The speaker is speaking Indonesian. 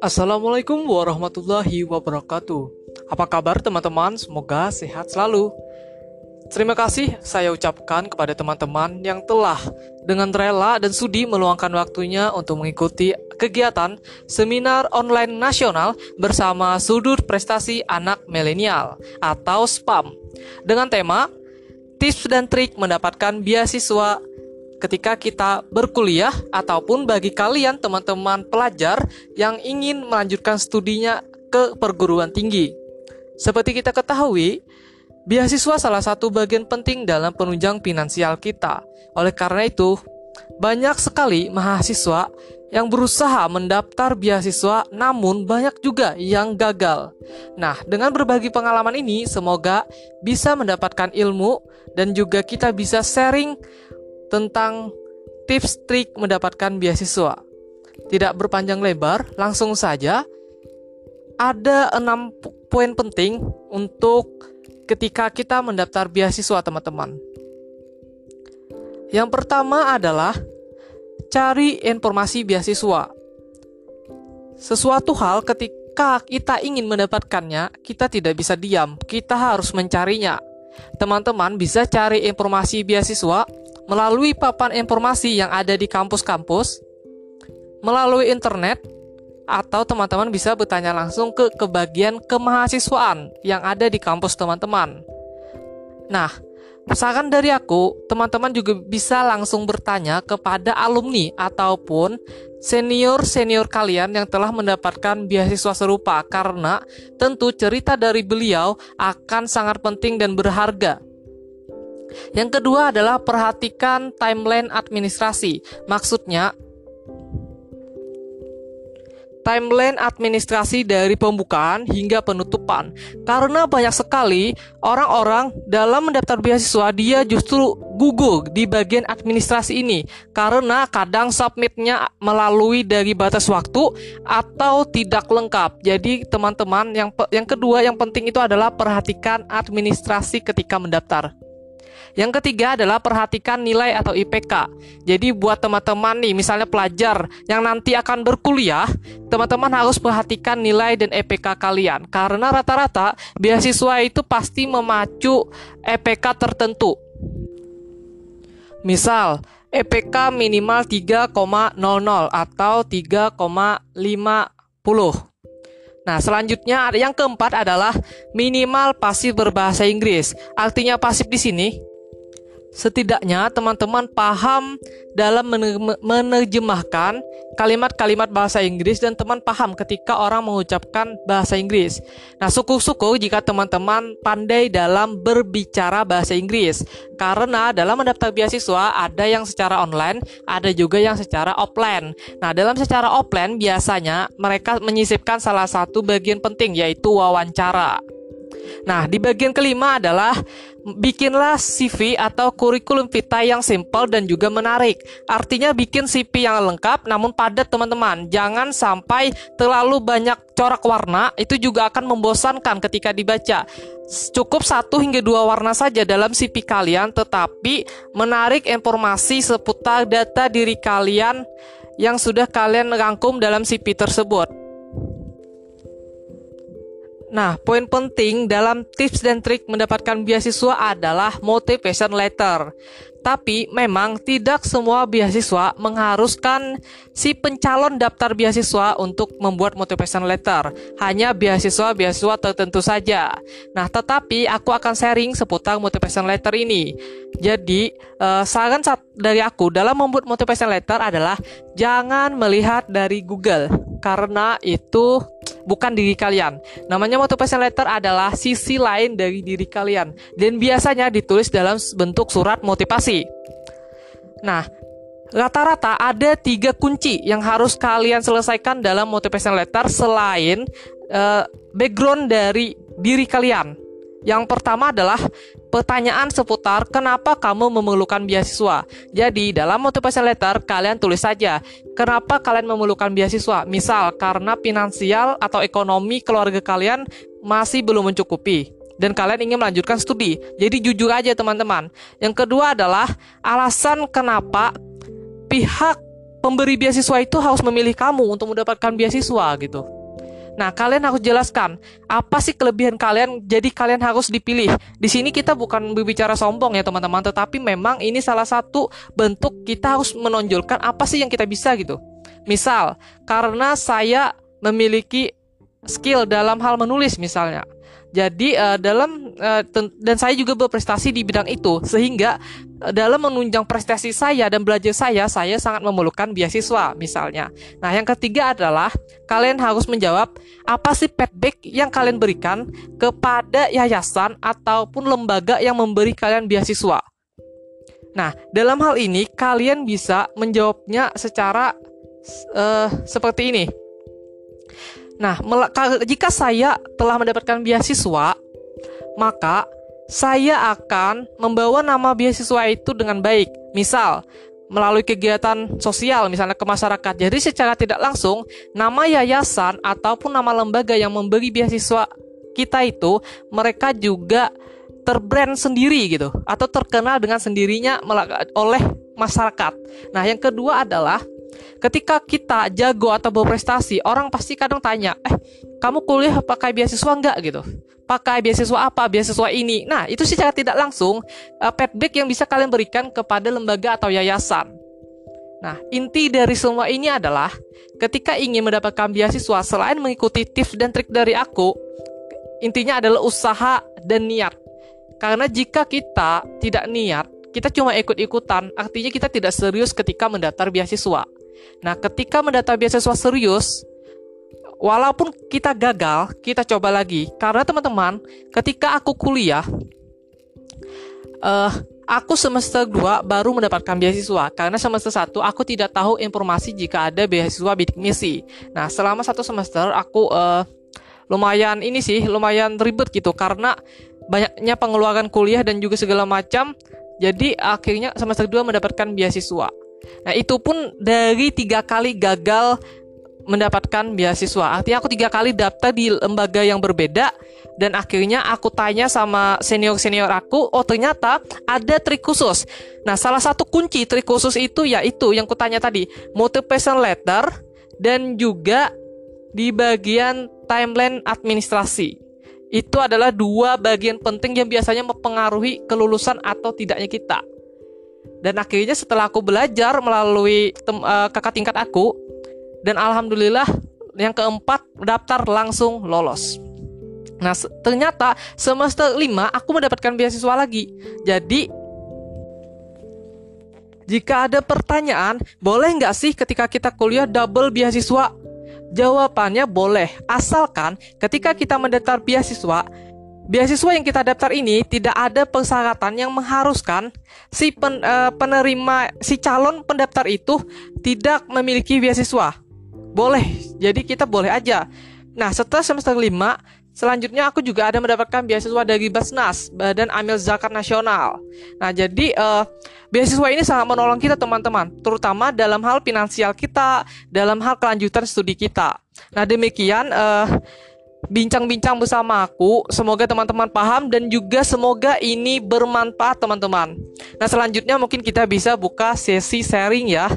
Assalamualaikum warahmatullahi wabarakatuh. Apa kabar teman-teman? Semoga sehat selalu. Terima kasih saya ucapkan kepada teman-teman yang telah dengan rela dan sudi meluangkan waktunya untuk mengikuti kegiatan seminar online nasional bersama Sudut Prestasi Anak Milenial atau SPAM dengan tema Tips dan Trik Mendapatkan Beasiswa ketika kita berkuliah ataupun bagi kalian teman-teman pelajar yang ingin melanjutkan studinya ke perguruan tinggi. Seperti kita ketahui, beasiswa salah satu bagian penting dalam penunjang finansial kita. Oleh karena itu, banyak sekali mahasiswa yang berusaha mendaftar beasiswa namun banyak juga yang gagal. Nah, dengan berbagi pengalaman ini semoga bisa mendapatkan ilmu dan juga kita bisa sharing tentang tips trik mendapatkan beasiswa. Tidak berpanjang lebar, langsung saja ada enam poin penting untuk ketika kita mendaftar beasiswa, teman-teman. Yang pertama adalah cari informasi beasiswa. Sesuatu hal ketika kita ingin mendapatkannya, kita tidak bisa diam, kita harus mencarinya. Teman-teman bisa cari informasi beasiswa melalui papan informasi yang ada di kampus-kampus, melalui internet, atau teman-teman bisa bertanya langsung ke kebagian kemahasiswaan yang ada di kampus teman-teman. Nah, Misalkan dari aku, teman-teman juga bisa langsung bertanya kepada alumni ataupun senior-senior kalian yang telah mendapatkan beasiswa serupa karena tentu cerita dari beliau akan sangat penting dan berharga yang kedua adalah perhatikan timeline administrasi. Maksudnya, timeline administrasi dari pembukaan hingga penutupan. Karena banyak sekali orang-orang dalam mendaftar beasiswa dia justru gugur di bagian administrasi ini karena kadang submitnya melalui dari batas waktu atau tidak lengkap. Jadi teman-teman yang yang kedua yang penting itu adalah perhatikan administrasi ketika mendaftar. Yang ketiga adalah perhatikan nilai atau IPK. Jadi buat teman-teman nih, misalnya pelajar yang nanti akan berkuliah, teman-teman harus perhatikan nilai dan IPK kalian. Karena rata-rata beasiswa itu pasti memacu IPK tertentu. Misal, EPK minimal 3,00 atau 3,50. Nah, selanjutnya yang keempat adalah minimal pasif berbahasa Inggris. Artinya pasif di sini setidaknya teman-teman paham dalam menerjemahkan kalimat-kalimat bahasa Inggris dan teman paham ketika orang mengucapkan bahasa Inggris. Nah, syukur-syukur jika teman-teman pandai dalam berbicara bahasa Inggris. Karena dalam mendaftar beasiswa ada yang secara online, ada juga yang secara offline. Nah, dalam secara offline biasanya mereka menyisipkan salah satu bagian penting yaitu wawancara. Nah, di bagian kelima adalah bikinlah CV atau kurikulum vitae yang simple dan juga menarik. Artinya bikin CV yang lengkap namun padat teman-teman. Jangan sampai terlalu banyak corak warna, itu juga akan membosankan ketika dibaca. Cukup satu hingga dua warna saja dalam CV kalian, tetapi menarik informasi seputar data diri kalian yang sudah kalian rangkum dalam CV tersebut. Nah, poin penting dalam tips dan trik mendapatkan beasiswa adalah motivation letter. Tapi memang tidak semua beasiswa mengharuskan si pencalon daftar beasiswa untuk membuat motivation letter. Hanya beasiswa-beasiswa tertentu saja. Nah, tetapi aku akan sharing seputar motivation letter ini. Jadi, uh, saran dari aku dalam membuat motivation letter adalah jangan melihat dari Google karena itu bukan diri kalian. Namanya motivation letter adalah sisi lain dari diri kalian dan biasanya ditulis dalam bentuk surat motivasi. Nah, rata-rata ada tiga kunci yang harus kalian selesaikan dalam motivation letter selain uh, background dari diri kalian. Yang pertama adalah pertanyaan seputar kenapa kamu memerlukan beasiswa. Jadi, dalam motivation letter kalian tulis saja kenapa kalian memerlukan beasiswa. Misal, karena finansial atau ekonomi keluarga kalian masih belum mencukupi. dan kalian ingin melanjutkan studi. Jadi jujur aja teman-teman. Yang kedua adalah alasan kenapa pihak pemberi beasiswa itu harus memilih kamu untuk mendapatkan beasiswa gitu. Nah, kalian harus jelaskan apa sih kelebihan kalian jadi kalian harus dipilih. Di sini kita bukan berbicara sombong ya, teman-teman, tetapi memang ini salah satu bentuk kita harus menonjolkan apa sih yang kita bisa gitu. Misal, karena saya memiliki skill dalam hal menulis misalnya. Jadi uh, dalam uh, dan saya juga berprestasi di bidang itu sehingga uh, dalam menunjang prestasi saya dan belajar saya saya sangat memerlukan beasiswa misalnya. Nah, yang ketiga adalah kalian harus menjawab apa sih feedback yang kalian berikan kepada yayasan ataupun lembaga yang memberi kalian beasiswa. Nah, dalam hal ini kalian bisa menjawabnya secara uh, seperti ini. Nah, jika saya telah mendapatkan beasiswa, maka saya akan membawa nama beasiswa itu dengan baik. Misal, melalui kegiatan sosial misalnya ke masyarakat. Jadi secara tidak langsung nama yayasan ataupun nama lembaga yang memberi beasiswa kita itu mereka juga terbrand sendiri gitu atau terkenal dengan sendirinya oleh masyarakat. Nah, yang kedua adalah Ketika kita jago atau berprestasi, orang pasti kadang tanya, "Eh, kamu kuliah pakai beasiswa enggak?" gitu. Pakai beasiswa apa? Beasiswa ini. Nah, itu secara tidak langsung uh, feedback yang bisa kalian berikan kepada lembaga atau yayasan. Nah, inti dari semua ini adalah ketika ingin mendapatkan beasiswa selain mengikuti tips dan trik dari aku, intinya adalah usaha dan niat. Karena jika kita tidak niat, kita cuma ikut-ikutan, artinya kita tidak serius ketika mendaftar beasiswa. Nah, ketika mendata beasiswa serius, walaupun kita gagal, kita coba lagi. Karena teman-teman, ketika aku kuliah, uh, aku semester 2 baru mendapatkan beasiswa. Karena semester 1 aku tidak tahu informasi jika ada beasiswa bidik misi. Nah, selama satu semester aku uh, lumayan ini sih, lumayan ribet gitu karena banyaknya pengeluaran kuliah dan juga segala macam. Jadi akhirnya semester 2 mendapatkan beasiswa. Nah itu pun dari tiga kali gagal mendapatkan beasiswa. Artinya aku tiga kali daftar di lembaga yang berbeda dan akhirnya aku tanya sama senior-senior aku, oh ternyata ada trik khusus. Nah salah satu kunci trik khusus itu yaitu yang kutanya tadi, motivation letter dan juga di bagian timeline administrasi. Itu adalah dua bagian penting yang biasanya mempengaruhi kelulusan atau tidaknya kita. Dan akhirnya setelah aku belajar melalui tem, uh, kakak tingkat aku dan alhamdulillah yang keempat daftar langsung lolos. Nah, ternyata semester 5 aku mendapatkan beasiswa lagi. Jadi jika ada pertanyaan, boleh nggak sih ketika kita kuliah double beasiswa? Jawabannya boleh, asalkan ketika kita mendaftar beasiswa, Beasiswa yang kita daftar ini tidak ada persyaratan yang mengharuskan si pen, uh, penerima si calon pendaftar itu tidak memiliki beasiswa. Boleh. Jadi kita boleh aja. Nah, setelah semester 5, selanjutnya aku juga ada mendapatkan beasiswa dari Basnas, Badan Amil Zakat Nasional. Nah, jadi uh, beasiswa ini sangat menolong kita teman-teman, terutama dalam hal finansial kita, dalam hal kelanjutan studi kita. Nah, demikian uh, bincang-bincang bersama aku. Semoga teman-teman paham dan juga semoga ini bermanfaat teman-teman. Nah, selanjutnya mungkin kita bisa buka sesi sharing ya.